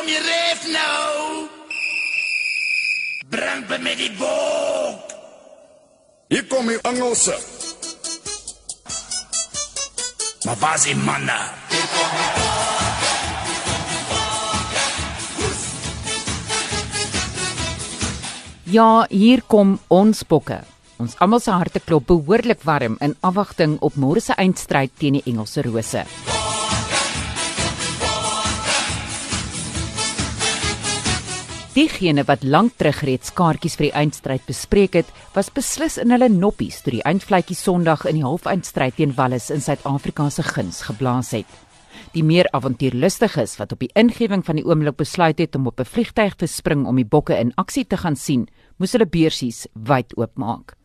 kom jy ref nou? Bring by my die bok. Hier kom die Engelse. Maar was die manne? Ja, hier kom ons bokke. Ons almal se harte klop behoorlik warm in afwagting op môre se eindstryd teen die Engelse Rose. Diegene wat lank terug reeds kaartjies vir die eindstryd bespreek het, was beslis in hulle noppies toe die eindvletjie Sondag in die halfeindstryd teen Wallis in Suid-Afrika se guns geblaas het. Die meer avontuurlustiges wat op die ingewing van die oomblik besluit het om op 'n vliegtyg te spring om die bokke in aksie te gaan sien, moes hulle beursies wyd oopmaak.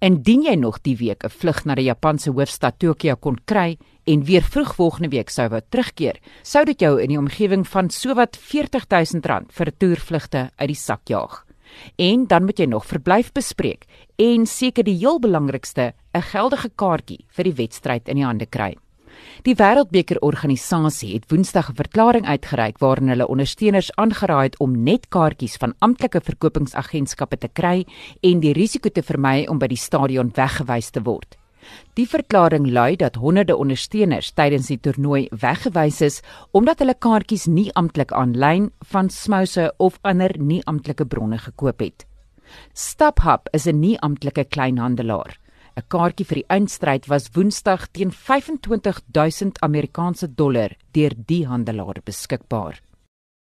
Indien jy nog die week 'n vlug na die Japanse hoofstad Tokio kon kry en weer vroeg volgende week sou wou terugkeer, sou dit jou in die omgewing van sowat R40000 vir toervlugte uit die sak jaag. En dan moet jy nog verblyf bespreek en seker die heel belangrikste, 'n geldige kaartjie vir die wedstryd in die hande kry. Die Wêreldbeker organisasie het Woensdag 'n verklaring uitgereik waarin hulle ondersteuners aangeraai het om net kaartjies van amptelike verkopingsagentskappe te kry en die risiko te vermy om by die stadion weggewys te word. Die verklaring lui dat honderde ondersteuners tydens die toernooi weggewys is omdat hulle kaartjies nie amptelik aanlyn van smouse of ander nie amptelike bronne gekoop het. StubHub is 'n nie amptelike kleinhandelaar. 'n Kaartjie vir die eindstryd was Woensdag teen 25000 Amerikaanse dollar deur die handelaar beskikbaar.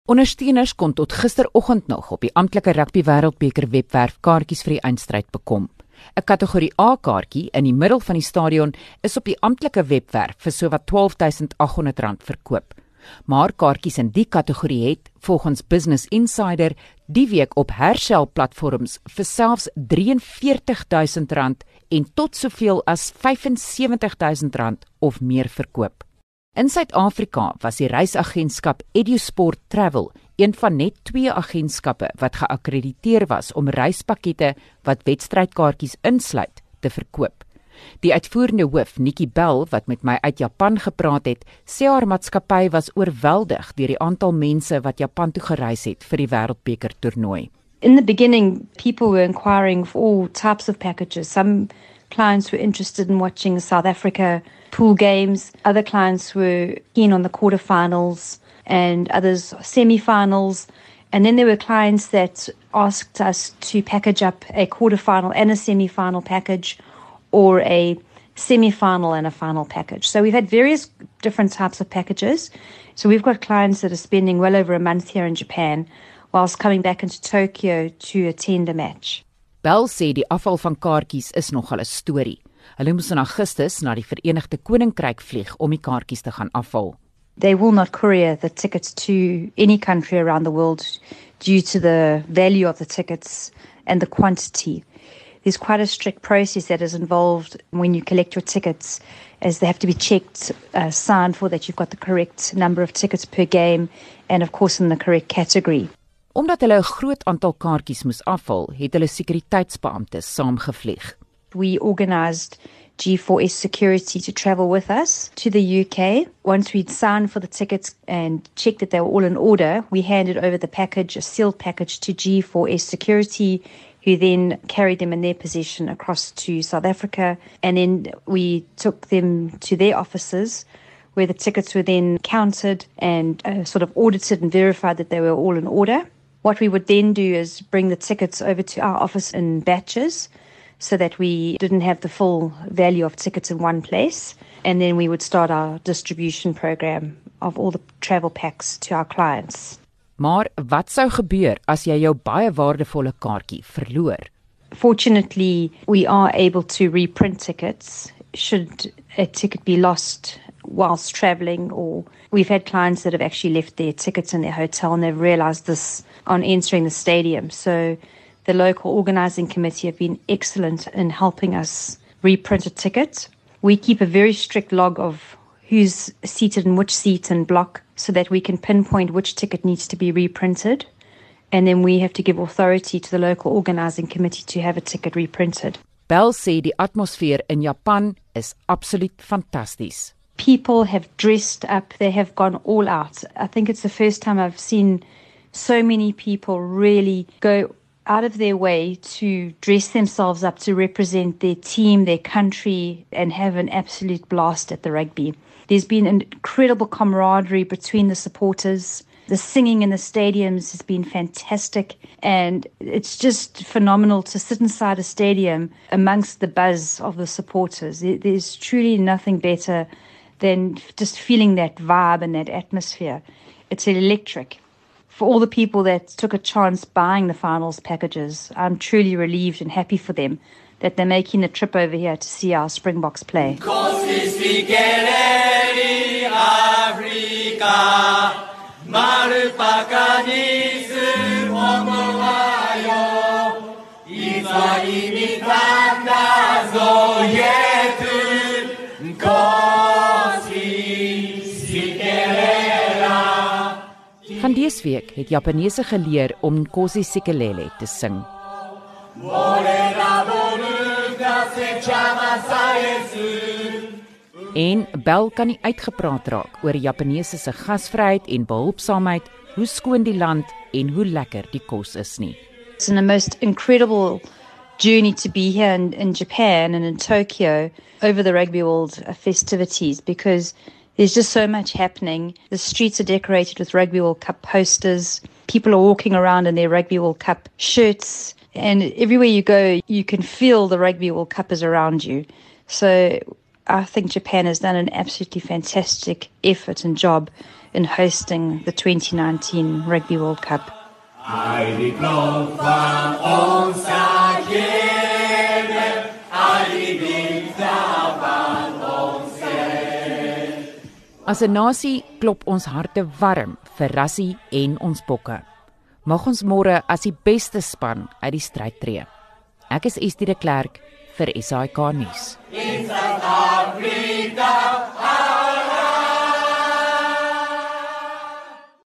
Ondersteuners kon tot gisteroggend nog op die amptelike rugby wêreldbeker webwerf kaartjies vir die eindstryd bekom. 'n Kategorie A kaartjie in die middel van die stadion is op die amptelike webwerf vir sowat R12800 verkoop. Maar kaartjies in die kategorie het volgens Business Insider die week op hersel platforms vir selfs R43000 en tot soveel as R75000 of meer verkoop. In Suid-Afrika was die reisagentskap EduSport Travel een van net twee agentskappe wat geakkrediteer was om reispakkette wat wedstrydkaartjies insluit te verkoop. Die uitvoerende hoof, Nikki Bell, wat met my uit Japan gepraat het, sê haar maatskappy was oorweldig deur die aantal mense wat Japan toe gereis het vir die Wêreldbeker toernooi. In the beginning, people were inquiring for all types of packages. Some clients were interested in watching South Africa pool games. Other clients were keen on the quarterfinals and others semi-finals. And then there were clients that asked us to package up a quarterfinal and a semi-final package or a semi-final and a final package. So we've had various different types of packages. So we've got clients that are spending well over a month here in Japan whilst coming back into Tokyo to attend a match. Bell sê die afval van kaartjies is nogal 'n storie. Hulle moes in Augustus na die Verenigde Koninkryk vlieg om die kaartjies te gaan afval. They will not courier the tickets to any country around the world due to the value of the tickets and the quantity. There's quite a strict process that is involved when you collect your tickets, as they have to be checked, uh, signed for that you've got the correct number of tickets per game, and of course in the correct category. Omdat hulle 'n groot aantal kaartjies moes afval, het hulle sekuriteitsbeamptes saamgevlieg. We organised G4S security to travel with us to the UK. Once we'd signed for the tickets and checked that they were all in order, we handed over the package, a sealed package, to G4S security, who then carried them in their possession across to South Africa. And then we took them to their offices where the tickets were then counted and uh, sort of audited and verified that they were all in order. What we would then do is bring the tickets over to our office in batches so that we didn't have the full value of tickets in one place. And then we would start our distribution program of all the travel packs to our clients. Maar wat sou gebeur as jy jou baie waardevolle kaartjie verloor? Fortunately, we are able to reprint tickets should a ticket be lost whilst traveling or we've had clients that have actually left their tickets in their hotel and they've realized this on entering the stadium. So the local organizing committee have been excellent in helping us reprint a ticket. We keep a very strict log of who's seated in which seat and block so that we can pinpoint which ticket needs to be reprinted. And then we have to give authority to the local organizing committee to have a ticket reprinted. Bell sê die atmosfeer in Japan is absoluut fantasties. People have dressed up, they have gone all out. I think it's the first time I've seen so many people really go out of their way to dress themselves up to represent their team, their country, and have an absolute blast at the rugby. There's been an incredible camaraderie between the supporters. The singing in the stadiums has been fantastic, and it's just phenomenal to sit inside a stadium amongst the buzz of the supporters. There's truly nothing better than just feeling that vibe and that atmosphere. It's electric. For all the people that took a chance buying the finals packages, I'm truly relieved and happy for them that they're making the trip over here to see our Springboks play. Van dese week het Japaneese geleer om Nkosi Sikelele te sing. En bel kan nie uitgepraat raak oor Japaneese se gasvryheid en behulpsaamheid, hoe skoon die land en hoe lekker die kos is nie. It's a most incredible journey to be here in, in Japan and in Tokyo over the Rugby World festivities because there's just so much happening. The streets are decorated with Rugby World Cup posters. People are walking around in their Rugby World Cup shirts. And everywhere you go, you can feel the Rugby World Cup is around you. So I think Japan has done an absolutely fantastic effort and job in hosting the 2019 Rugby World Cup. As 'n nasie klop ons harte warm vir Rassie en ons bokke. Mag ons môre as die beste span uit die stryd tree. Ek is Estie de Klerk vir SAK nuus. In Suid-Afrika